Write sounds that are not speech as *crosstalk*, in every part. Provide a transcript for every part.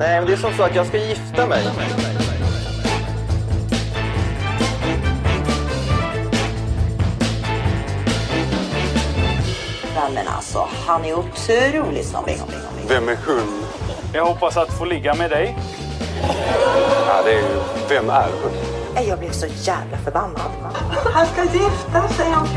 Nej, men det är som så att jag ska gifta mig. Nej men alltså, han är otroligt snobbig. Vem är hon? Jag hoppas att få ligga med dig. Ja, det är ju... Vem är hon? Nej, Jag blev så jävla förbannad. Han ska gifta sig om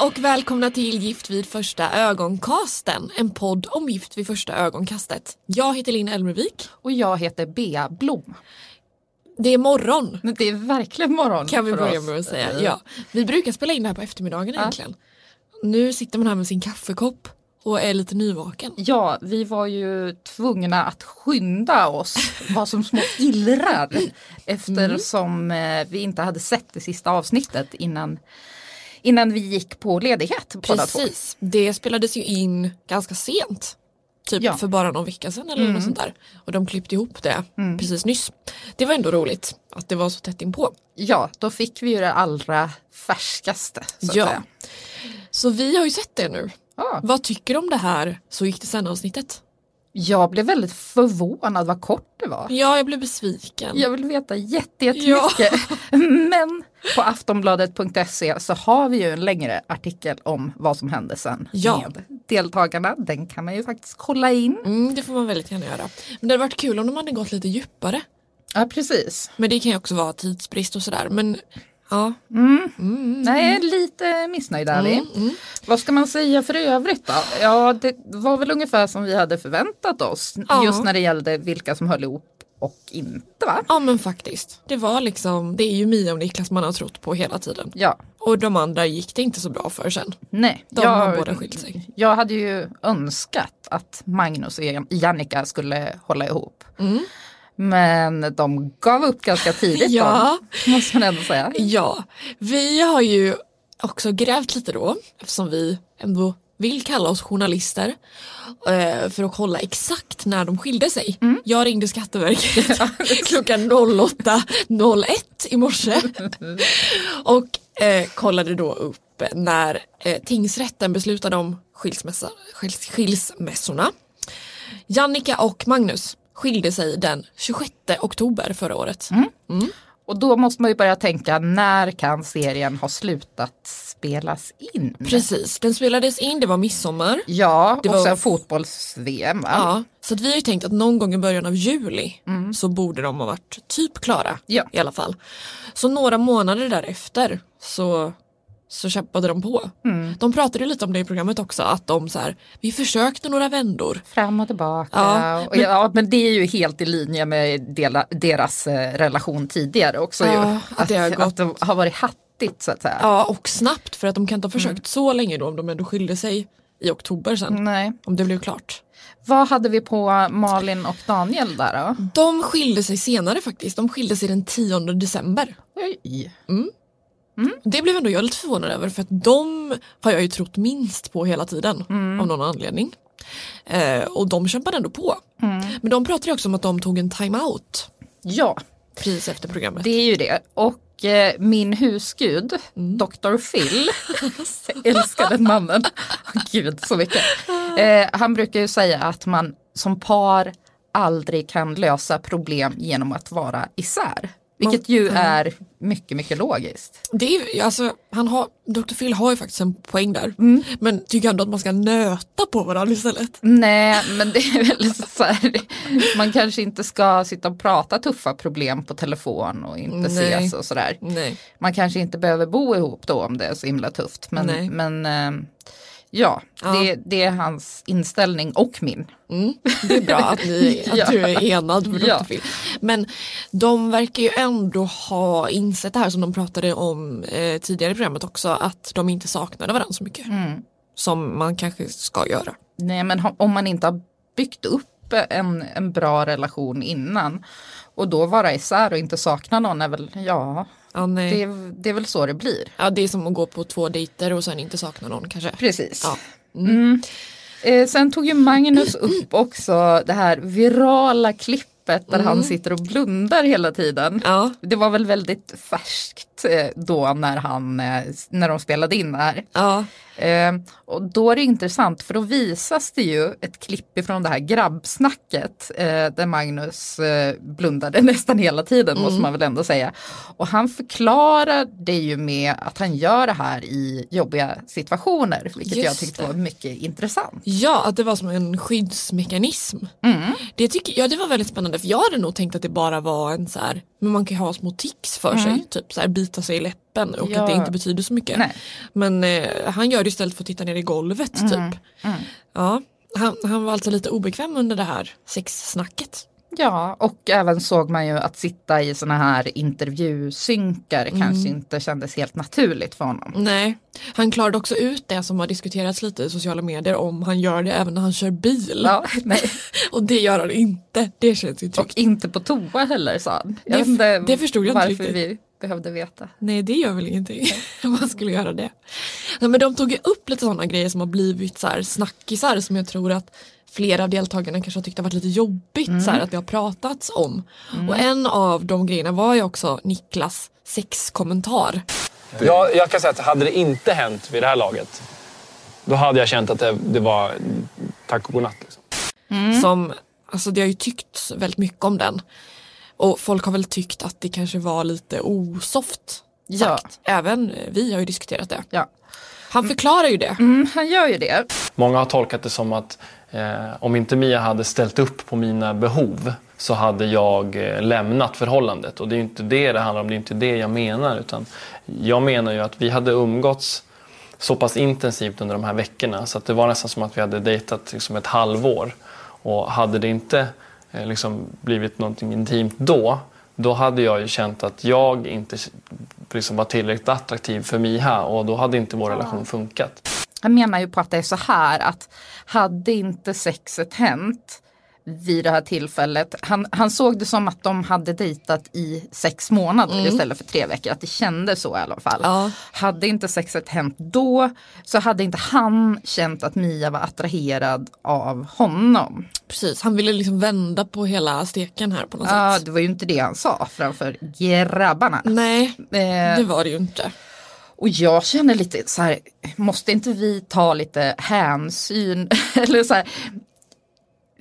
och välkomna till Gift vid första ögonkasten. En podd om gift vid första ögonkastet. Jag heter Linn Elmervik. Och jag heter Bea Blom. Det är morgon Det är verkligen morgon kan vi börja med att säga. Ja, vi brukar spela in det här på eftermiddagen egentligen. Nu sitter man här med sin kaffekopp och är lite nyvaken. Ja, vi var ju tvungna att skynda oss, var som små illrar eftersom eh, vi inte hade sett det sista avsnittet innan, innan vi gick på ledighet båda två. Precis, det spelades ju in ganska sent. Typ Ja. för bara någon vecka sedan eller något sånt där. Och de klippte ihop det precis nyss. Det var ändå roligt att det var så tätt inpå. Ja, då fick vi ju det allra färskaste. Så Ja. Så vi har ju sett det nu. Ja. Vad tycker du om det här Så gick det sen avsnittet? Jag blev väldigt förvånad vad kort det var. Ja, jag blev besviken. Jag vill veta jätte, jättemycket. *laughs* Men på aftonbladet.se så har vi ju en längre artikel om vad som hände sen Ja. med deltagarna. Den kan man ju faktiskt kolla in. Mm, det får man väldigt gärna göra. Men det hade varit kul om de hade gått lite djupare. Ja, precis. Men det kan ju också vara tidsbrist och sådär. Men ja, Nej, jag är lite missnöjd ärlig. Mm, Vad ska man säga för övrigt då? Ja, det var väl ungefär som vi hade förväntat oss. Ja. Just när det gällde vilka som höll ihop och inte va? ja men faktiskt. Det var liksom, det är ju Mia och Niklas man har trott på hela tiden. Ja, Och de andra gick det inte så bra för sen. nej. De har båda skilt sig. Jag hade ju önskat att Magnus och Jannica skulle hålla ihop. Mm. Men de gav upp ganska tidigt Ja. då, måste man ändå säga. Ja, vi har ju också grävt lite då eftersom vi ändå vill kalla oss journalister eh, för att kolla exakt när de skilde sig. Jag ringde Skatteverket *laughs* klockan 08.01 i morse *laughs* och eh, kollade då upp när eh, tingsrätten beslutade om skilsmässa, skils, skilsmässorna. Jannica och Magnus skilde sig den 26 oktober förra året. Och då måste man ju börja tänka, när kan serien ha slutat spelas in? Precis, den spelades in, det var midsommar. Ja, Det och var- sen fotbolls-VM. va? Ja, så vi har ju tänkt att någon gång i början av juli så borde de ha varit typ klara Ja. i alla fall. Så några månader därefter så, så kämpade de på. De pratade lite om det i programmet också, att de så här, vi försökte några vändor. Fram och tillbaka. Ja, och ja, men det är ju helt i linje med dela, deras eh, relation tidigare också. Ja, ju. att det har gått- att det har varit hattigt så att säga. Ja, och snabbt för att de kan inte ha försökt så länge då om de ändå skilde sig i oktober sen. Nej. Om det blev klart. Vad hade vi på Malin och Daniel där då? De skilde sig senare faktiskt, de skilde sig den 10 december. Oj. Det blev ändå jag lite förvånad över för att de har jag ju trott minst på hela tiden av någon anledning. Eh, och de kämpade ändå på. Men de pratade också om att de tog en time-out Ja, precis efter programmet. det är ju det. Och eh, min husgud, Mm. Dr. Phil, *laughs* *laughs* jag älskar den mannen, gud så mycket. Eh, han brukar ju säga att man som par aldrig kan lösa problem genom att vara isär. Vilket ju är mycket, mycket logiskt. Det är, alltså, han har, Dr. Phil har ju faktiskt en poäng där. Mm. Men tycker ändå att man ska nöta på varandra istället. Nej, men det är väl så här, man kanske inte ska sitta och prata tuffa problem på telefon och inte Nej. ses och sådär. Nej. Man kanske inte behöver bo ihop då om det är så himla tufft. Men, Nej. men eh, ja, Ja. Det, det är hans inställning och min. Det är bra att, ni, *laughs* att Ja. du är enad Dr. Ja. Men de verkar ju ändå ha insett det här som de pratade om eh, tidigare i programmet också att de inte saknade varandra så mycket. Mm. Som man kanske ska göra. Nej, men om man inte har byggt upp en, en bra relation innan och då vara isär och inte sakna någon är väl, ja, Ja, det, är- det är väl så det blir. ja, det är som att gå på två dejter och sen inte sakna någon kanske. Precis. Ja. Mm. Eh, sen tog ju Magnus upp också det här virala klippet där han sitter och blundar hela tiden. Ja. Det var väl väldigt färskt eh, då när, han, eh, när de spelade in det här. Ja, Eh, och då är det intressant för då visas det ju ett klipp ifrån det här grabbsnacket där Magnus blundade *laughs* nästan hela tiden måste Mm. man väl ändå säga. Och han förklarar det ju med att han gör det här i jobbiga situationer vilket jag Just tyckte det. var mycket intressant. ja, att det var som en skyddsmekanism. Det, tycker, ja, det var väldigt spännande för jag hade nog tänkt att det bara var en så här, men man kan ju ha små tics för sig, typ så här, bita sig i läppen och Ja. att det inte betyder så mycket. Nej. Men eh, han gör det istället för att titta ner i golvet typ. Ja, han, han var alltså lite obekväm under det här sexsnacket. Ja, och även såg man ju att sitta i såna här intervjusynkar Mm. kanske inte kändes helt naturligt för honom. Nej, han klarade också ut det som har diskuterats lite i sociala medier om han gör det även när han kör bil. Ja, nej. *laughs* Och det gör han inte, det känns ju Och tryggt. inte på toa heller sa han. Jag Det- det förstod jag inte riktigt. vi behövde veta. Nej det gör väl ingenting, *laughs* man skulle göra det. Nej, men de tog ju upp lite sådana grejer som har blivit så här snackisar som jag tror att flera av deltagarna kanske har tyckt har varit lite jobbigt så här, att det har pratats om. Och en av de grejerna var ju också Niklas sexkommentar. Jag, jag kan säga att hade det inte hänt vid det här laget, då hade jag känt att det, det var tack och godnatt. Liksom. Som, alltså det har ju tyckts väldigt mycket om den. Och folk har väl tyckt att det kanske var lite osoft Ja. sagt. Även vi har ju diskuterat det. Ja. Han förklarar ju det. Mm, han gör ju det. Många har tolkat det som att eh, om inte Mia hade ställt upp på mina behov så hade jag eh, lämnat förhållandet. Och det är ju inte det det handlar om, det är inte det jag menar. Utan jag menar ju att vi hade umgåtts så pass intensivt under de här veckorna så att det var nästan som att vi hade dejtat liksom ett halvår. Och hade det inte eh, liksom blivit någonting intimt då, då hade jag ju känt att jag inte liksom var tillräckligt attraktiv för Miha och då hade inte vår relation funkat. Han menar ju på att det är så här att hade inte sexet hänt vid det här tillfället. Han, han såg det som att de hade dejtat i sex månader istället för tre veckor. Att det kändes så i alla fall. Ja. Hade inte sexet hänt då så hade inte han känt att Mia var attraherad av honom. Precis, han ville liksom vända på hela steken här på något Ja, sätt. det var ju inte det han sa framför grabbarna. Nej, Eh, det var det ju inte. Och jag känner lite så här, måste inte vi ta lite hänsyn *laughs* eller så här,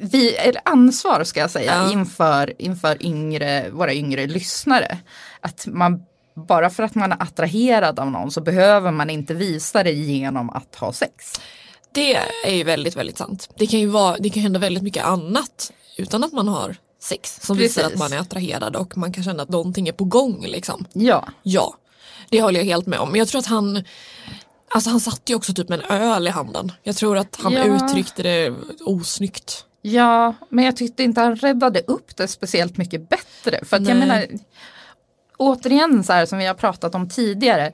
vi, eller ansvar ska jag säga Ja. inför, inför yngre, våra yngre lyssnare. Att man, bara för att man är attraherad av någon så behöver man inte visa det genom att ha sex. Det är ju väldigt, väldigt sant. Det kan ju vara, det kan hända väldigt mycket annat utan att man har sex som visar Precis. att man är attraherad och man kan känna att någonting är på gång liksom. Ja, Ja, det håller jag helt med om. Jag tror att han Alltså han satt ju också typ med en öl i handen. Jag tror att han Ja. uttryckte det osnyggt. Ja, men jag tyckte inte han räddade upp det speciellt mycket bättre. För att jag menar, återigen så här som vi har pratat om tidigare,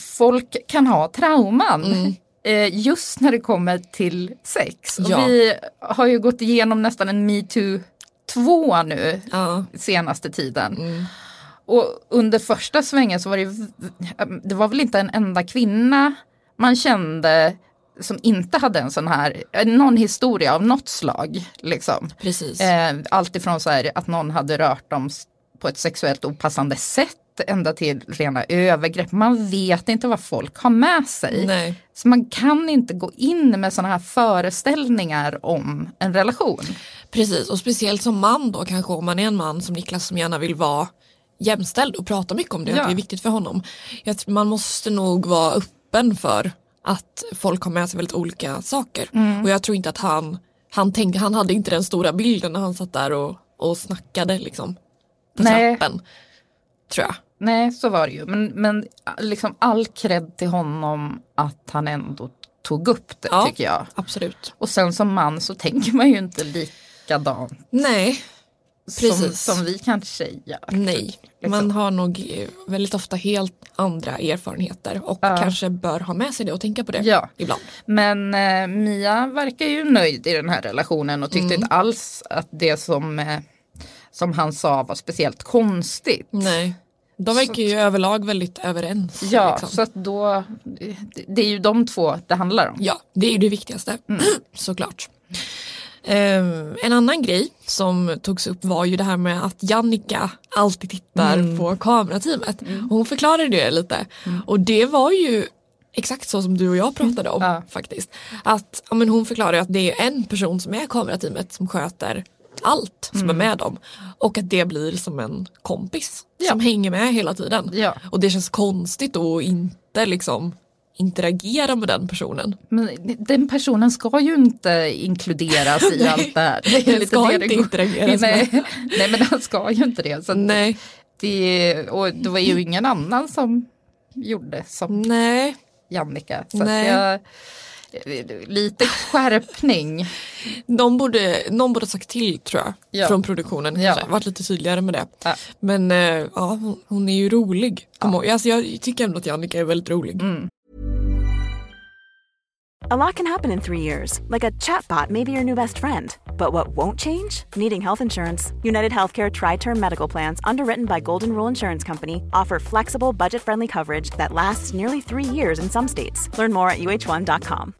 folk kan ha trauman. Eh, just när det kommer till sex. Och Ja. Vi har ju gått igenom nästan en metoo 2 nu Ja. senaste tiden. Och under första svängen så var det, det var väl inte en enda kvinna man kände som inte hade en sån här, någon historia av något slag. Liksom. Precis. Eh, allt ifrån så här att någon hade rört dem på ett sexuellt opassande sätt ända till rena övergrepp. Man vet inte vad folk har med sig. Nej. Så man kan inte gå in med sådana här föreställningar om en relation. Precis, och speciellt som man då kanske om man är en man som Niklas som gärna vill vara jämställd och prata mycket om det, Ja. att det är viktigt för honom. Man måste nog vara öppen för att folk har med sig väldigt olika saker. Mm. Och jag tror inte att han, han tänkte, han hade inte den stora bilden när han satt där och, och snackade liksom. På Nej. trappen. Tror jag. Nej, så var det ju. Men, men liksom all cred till honom att han ändå tog upp det Ja. tycker jag. Absolut. Och sen som man så tänker man ju inte likadant Nej, Precis. som vi kanske gör. nej. Liksom. Man har nog väldigt ofta helt andra erfarenheter och Ja. kanske bör ha med sig det och tänka på det Ja. ibland. Men eh, Mia verkar ju nöjd i den här relationen och tyckte inte alls att det som, eh, som han sa var speciellt konstigt. Nej. De verkar ju överlag väldigt överens. Ja, liksom. så att då, det, det är ju de två det handlar om. ja, det är ju det viktigaste. *clears throat* Såklart. Ehm, en annan grej som togs upp var ju det här med att Jannica alltid tittar på kamerateamet. Och hon förklarade det lite. Och det var ju exakt så som du och jag pratade om Ja. faktiskt. Att ja, men hon förklarade att det är en person som är kamerateamet som sköter allt som är med dem. Och att det blir som en kompis Ja. som hänger med hela tiden. Ja. Och det känns konstigt att inte liksom interagera med den personen. Men den personen ska ju inte inkluderas i *laughs* Nej, allt det här. Det den ska det inte interageras nej, nej men den ska ju inte det. Så Nej, det. Och det var ju ingen annan som gjorde som nej, Jannica. Så Nej. jag, lite skärpning. De borde, någon borde ha sagt till tror jag. Ja. Från produktionen. Ja. Varit lite tydligare med det. Ja. Men eh, ja, hon, hon är ju rolig. Ihåg. Alltså, jag tycker ändå att Jannica är väldigt rolig. A lot can happen in three years, like a chatbot may be your new best friend. But what won't change? Needing health insurance. United Healthcare Tri Term Medical Plans, underwritten by Golden Rule Insurance Company, offer flexible, budget friendly coverage that lasts nearly three years in some states. Learn more at uh1.com.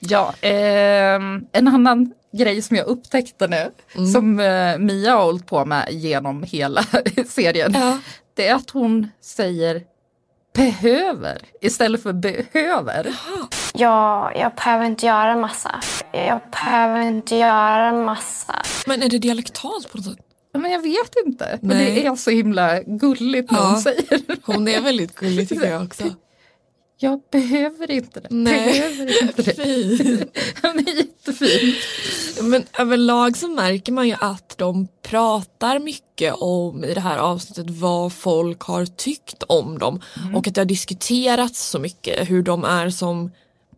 Ja, ehm, en annan grej som jag upptäckte nu som eh, Mia har hållit på med genom hela *laughs* serien. Ja. Det är att hon säger behöver istället för behöver. Jag, jag behöver inte göra en massa. Jag behöver inte göra en massa. Men är det dialektalt på något sätt? Ja, Men jag vet inte. Men Nej. det är så himla gulligt när Ja. hon säger Hon är väldigt gullig tycker jag också. Jag behöver inte det. Nej. Behöver inte det. Fint. Hon är jättefin. Men överlag så märker man ju att de pratar mycket om i det här avsnittet vad folk har tyckt om dem. Och att det har diskuterats så mycket hur de är som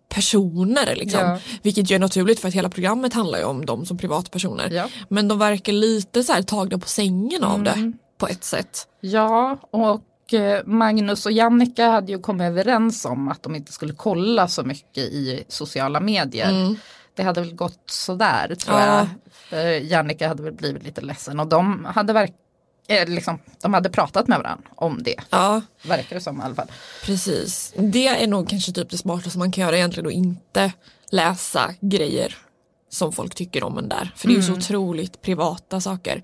personer. Liksom. Ja. Vilket ju är naturligt för att hela programmet handlar ju om dem som privatpersoner. Ja. Men de verkar lite så här tagna på sängen av det på ett sätt. Ja, och eh, Magnus och Jannica hade ju kommit överens om att de inte skulle kolla så mycket i sociala medier. Det hade väl gått sådär tror Mm. Ja. jag. Jannica hade väl blivit lite ledsen och de hade, verk- eh, liksom, de hade pratat med varandra om det. Ja, Verkar det som i alla fall. precis. Det är nog kanske typ det smartaste man kan göra egentligen och inte läsa grejer som folk tycker om en där. För det är ju så otroligt privata saker.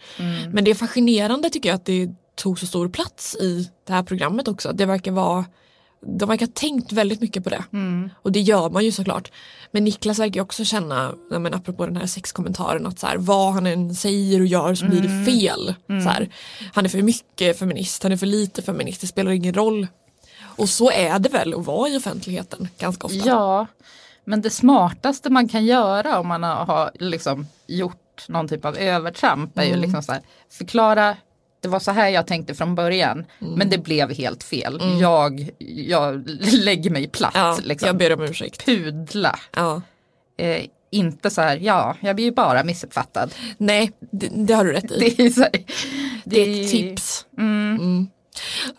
Men det är fascinerande tycker jag att det tog så stor plats i det här programmet också. Det verkar vara de verkar ha tänkt väldigt mycket på det. Och det gör man ju såklart. Men Niklas verkar också känna, men apropå den här sexkommentaren, att så här, vad han än säger och gör så blir det fel. Så här, han är för mycket feminist, han är för lite feminist, det spelar ingen roll. Och så är det väl att vara i offentligheten ganska ofta. Ja, men det smartaste man kan göra om man har, liksom gjort någon typ av övertramp är ju liksom så här, förklara det var så här jag tänkte från början men det blev helt fel. Jag, jag *laughs* lägger mig platt. Ja, liksom. Jag ber om ursäkt. Pudla. Ja. Eh, inte så här, ja, jag blir ju bara missuppfattad. Nej, det, det har du rätt i. *laughs* Det är, här, Det är ett tips. Mm.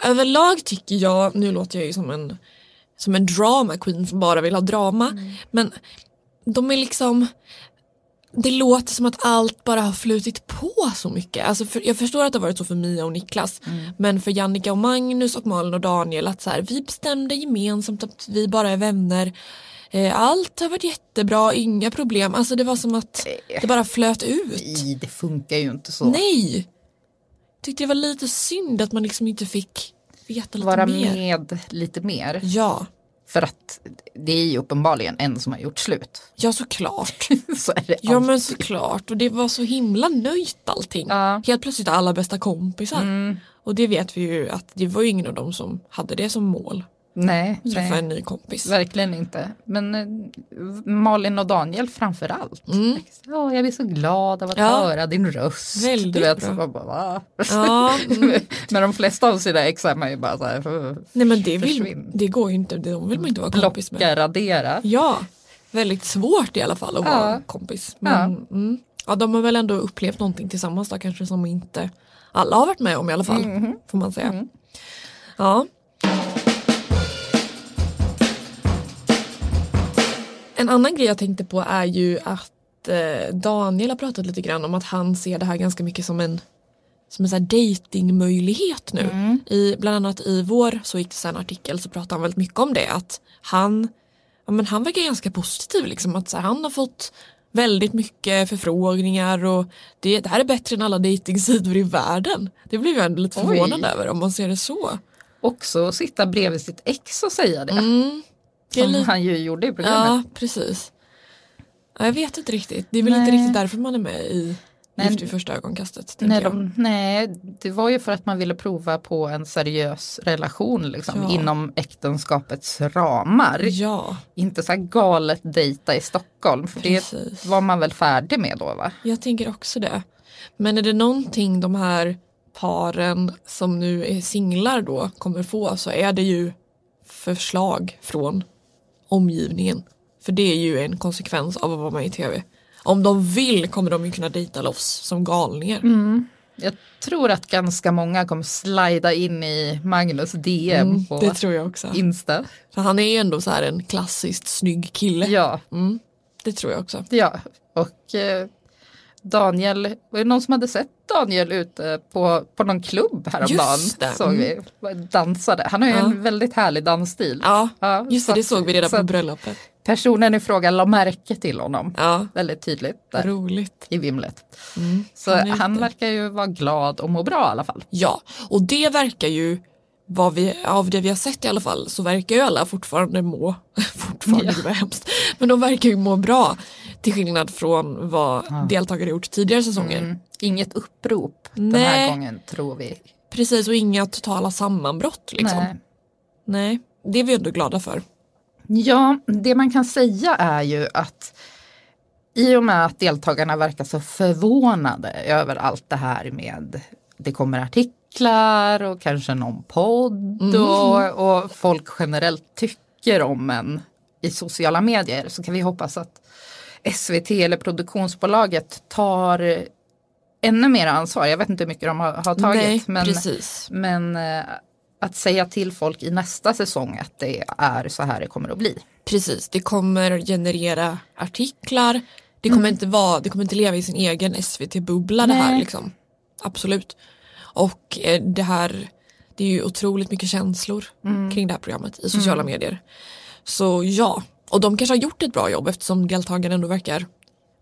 Överlag tycker jag, nu låter jag ju som en, som en drama queen som bara vill ha drama. Men de är liksom det låter som att allt bara har flutit på så mycket. Alltså för, jag förstår att det har varit så för Mia och Niklas. Men för Jannica och Magnus och Malin och Daniel att så här, vi bestämde gemensamt att vi bara är vänner. Eh, Allt har varit jättebra, inga problem. Alltså det var som att det bara flöt ut. Nej, det funkar ju inte så. Nej! Tyckte det var lite synd att man liksom inte fick veta lite Vara mer. med lite mer. Ja, För att det är ju uppenbarligen en som har gjort slut. ja såklart. *laughs* så är det Ja alltid. men såklart och det var så himla nöjt allting. Ja. Mm. Helt plötsligt alla bästa kompisar. Och det vet vi ju att det var ju ingen av dem som hade det som mål. Nej, Träffa nej. en ny kompis. Verkligen inte. Men eh, Malin och Daniel framför allt. Ja, jag blir så glad av att Mm. Ja. höra din röst. Väldigt du vet, bra. så bara, va? Ja, *laughs* mm. Men de flesta av sina ex är man ju bara så här, nej men det, vill, det går ju inte, de vill man inte vara kompis med. blocka, radera. Ja, väldigt svårt i alla fall att Ja. vara kompis. Men, ja. Mm, ja, de har väl ändå upplevt någonting tillsammans då kanske som inte alla har varit med om i alla fall. Får man säga. Ja. En annan grej jag tänkte på är ju att eh, Daniel har pratat lite grann om att han ser det här ganska mycket som en som en sån datingmöjlighet nu. I, bland annat i vår Så gick det sen artikel så pratar han väldigt mycket om det. Att han ja, men han verkar ganska positiv liksom att här, han har fått väldigt mycket förfrågningar och det, det här är bättre än alla dejtingsidor i världen. Det blev jag ändå lite Oj. förvånad över om man ser det så. Också sitta bredvid sitt ex och säga det. Mm. Som lite- han ju gjorde i programmet. Ja, precis. Ja, jag vet inte riktigt. Det är väl Nej. inte riktigt därför man är med i Nej. Gift vid första ögonkastet. Nej, de, nej, det var ju för att man ville prova på en seriös relation liksom, Ja. inom äktenskapets ramar. Ja, Inte så här galet dejta i Stockholm, för Precis. det var man väl färdig med då va? jag tänker också det. Men är det någonting de här paren som nu är singlar då kommer få så är det ju förslag från omgivningen. För det är ju en konsekvens av att vara med i tv. Om de vill kommer de ju kunna dejta loss som galningar. Jag tror att ganska många kommer slida in i Magnus DM Mm, på det tror jag också. Insta. För han är ju ändå så här en klassiskt snygg kille. Ja, Mm, det tror jag också. ja. och eh, Daniel, var det någon som hade sett Daniel ute på, på någon klubb häromdagen? Just det. Såg vi, dansade. Han har ju Ja. en väldigt härlig dansstil. Ja, Ja, just det, så det såg vi redan så på bröllopet. Personen i fråga la märke till honom. Ja, Väldigt tydligt där roligt. i vimlet. Mm, Så han han, verkar ju vara glad och må bra i alla fall. Ja, och det verkar ju vad vi, av det vi har sett i alla fall så verkar ju alla fortfarande må, *laughs* fortfarande, Ja. det var hemskt, men de verkar ju må bra till skillnad från vad deltagare gjort tidigare säsonger. Mm. Inget upprop den Nej. här gången tror vi. Precis och inga totala sammanbrott liksom. Nej. Nej. det är vi ändå glada för. Ja, det man kan säga är ju att i och med att deltagarna verkar så förvånade över allt det här med det kommer artiklar och kanske någon podd Mm. och, och folk generellt tycker om en i sociala medier så kan vi hoppas att SVT eller produktionsbolaget tar ännu mer ansvar. Jag vet inte hur mycket de har, har tagit. Nej, men, men eh, att säga till folk i nästa säsong att det är så här det kommer att bli. Precis, det kommer generera artiklar. Det kommer, inte, vara, det kommer inte leva i sin egen SVT-bubbla det här. Liksom. Absolut. Och eh, det här, det är ju otroligt mycket känslor kring det här programmet i sociala medier. Så ja, och de kanske har gjort ett bra jobb eftersom deltagarna ändå verkar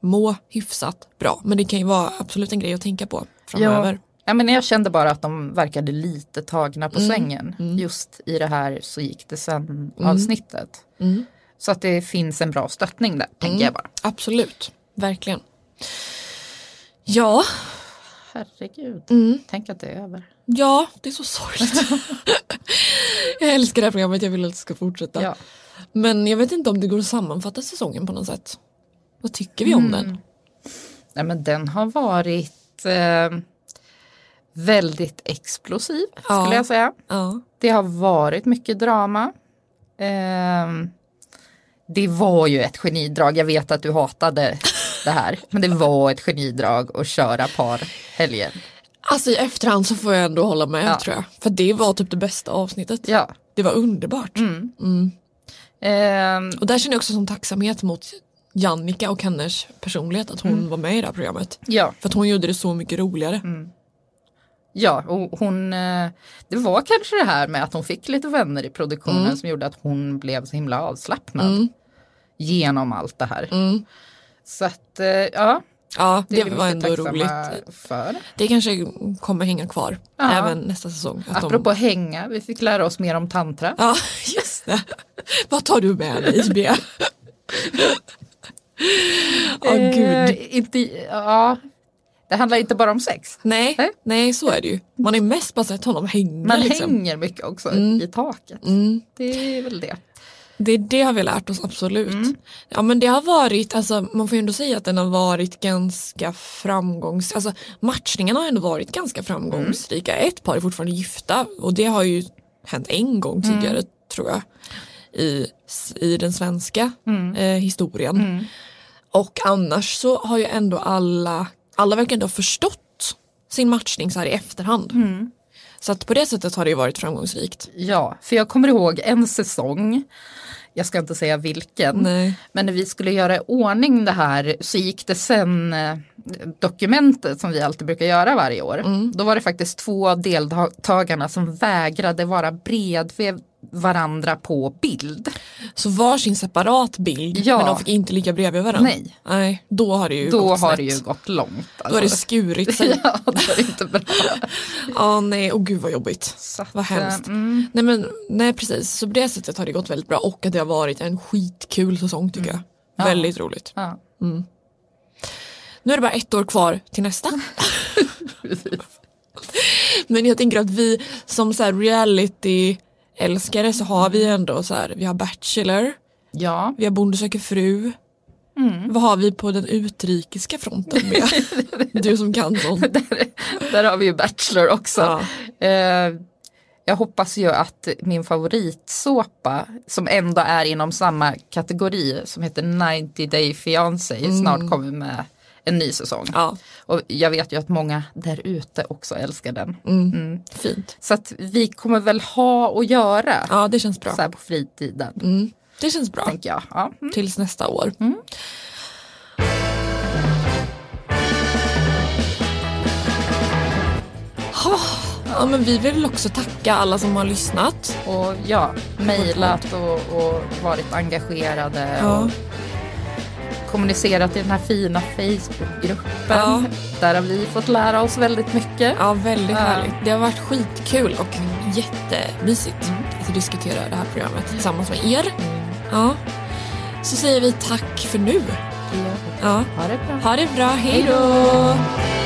må hyfsat bra. Men det kan ju vara absolut en grej att tänka på framöver. Ja, men jag kände bara att de verkade lite tagna Mm. på sängen. Just i det här så gick det sen avsnittet. Mm. Så att det finns en bra stöttning där, tänker jag bara. Absolut, verkligen. Ja, Herregud, Mm. tänk att det är över. Ja, det är så sorgligt. *laughs* jag älskar det här programmet, jag vill att det ska fortsätta. Ja. Men jag vet inte om det går att sammanfatta säsongen på något sätt. Vad tycker vi om den? Nej, men den har varit eh, väldigt explosiv, Ja. skulle jag säga. Ja. Det har varit mycket drama. Ehm, det var ju ett genidrag, jag vet att du hatade det här, men det var ett genidrag att köra par helgen. Alltså i efterhand så får jag ändå hålla med Ja. tror jag. För det var typ det bästa avsnittet. Ja. Det var underbart. Ehm, Och där känner jag också som tacksamhet mot Jannica och hennes personlighet att hon Mm. var med i det här programmet. ja, För att hon gjorde det så mycket roligare. Mm. ja, och hon, eh, det var kanske det här med att hon fick lite vänner i produktionen som gjorde att hon blev så himla avslappnad genom allt det här. Mm. Så att, eh, ja, Ja, det det, är var ändå roligt. för. Det kanske kommer hänga kvar Ja. även nästa säsong. Att de- Apropå hänga, vi fick lära oss mer om tantra. Ja, *laughs* just det. Vad tar du med dig Bea? *laughs* Åh gud. Eh, inte, ja, det handlar inte bara om sex. Nej, Nej. nej, så är det ju. Man ju mest bara sett honom hänga. Man liksom. hänger mycket också i taket. Mm. Det är väl det. Det, det har vi lärt oss absolut. Ja men det har varit, alltså, man får ju ändå säga att den har varit ganska framgångs... Alltså matchningarna har ändå varit ganska framgångsrika. Ett par är fortfarande gifta och det har ju hänt en gång tidigare tror jag. I, i den svenska eh, historien. Och annars så har ju ändå alla, alla verkar ändå ha förstått sin matchning så här i efterhand. Så att på det sättet har det ju varit framgångsrikt. Ja, för jag kommer ihåg en säsong, jag ska inte säga vilken, Nej. men när vi skulle göra i ordning det här så gick det sen eh, dokumentet som vi alltid brukar göra varje år. Då var det faktiskt två av deltagarna som vägrade vara bredvid, varandra på bild. Så varsin separat bild Ja. men de fick inte ligga bredvid varandra? Nej. Nej, då har det ju Då gått har snett. det ju gått långt. Då har det alltså. skurit *laughs* sig. ja, då är det inte bra. *laughs* Ja nej, och gud vad jobbigt. Så Vad hemskt. eh, Mm, Nej men nej precis, så på det sättet har det gått väldigt bra och att det har varit en skitkul säsong tycker jag. Mm. Ja. Väldigt roligt. ja. Nu är det bara ett år kvar till nästa. *laughs* Men jag tänker att vi som så här reality älskare så har vi ändå så här, vi har Bachelor, ja, vi har Bonde söker fru. Mm. Vad har vi på den utrikiska fronten med? *laughs* du som kan sånt. *laughs* där, där har vi ju Bachelor också. Ja. Eh, jag hoppas ju att min favoritsåpa som ändå är inom samma kategori som heter 90 Day Fiancé snart kommer med en ny säsong. Ja, Och jag vet ju att många där ute också älskar den. fint. Så att vi kommer väl ha att göra Ja det känns bra. så här på fritiden. Mm, det känns bra. Tänker jag. Ja. Mm. Tills nästa år. Ha, Ja, men vi vill också tacka alla som har lyssnat. Och ja, mejlat och, och varit engagerade. Ja. Och kommunicerat i den här fina Facebookgruppen. Ja. Där har vi fått lära oss väldigt mycket. Ja, väldigt härligt. Det har varit skitkul och jättemysigt att diskutera det här programmet tillsammans med er. Ja. Så säger vi tack för nu. Ja. Ha det bra. Ha det bra, hej då!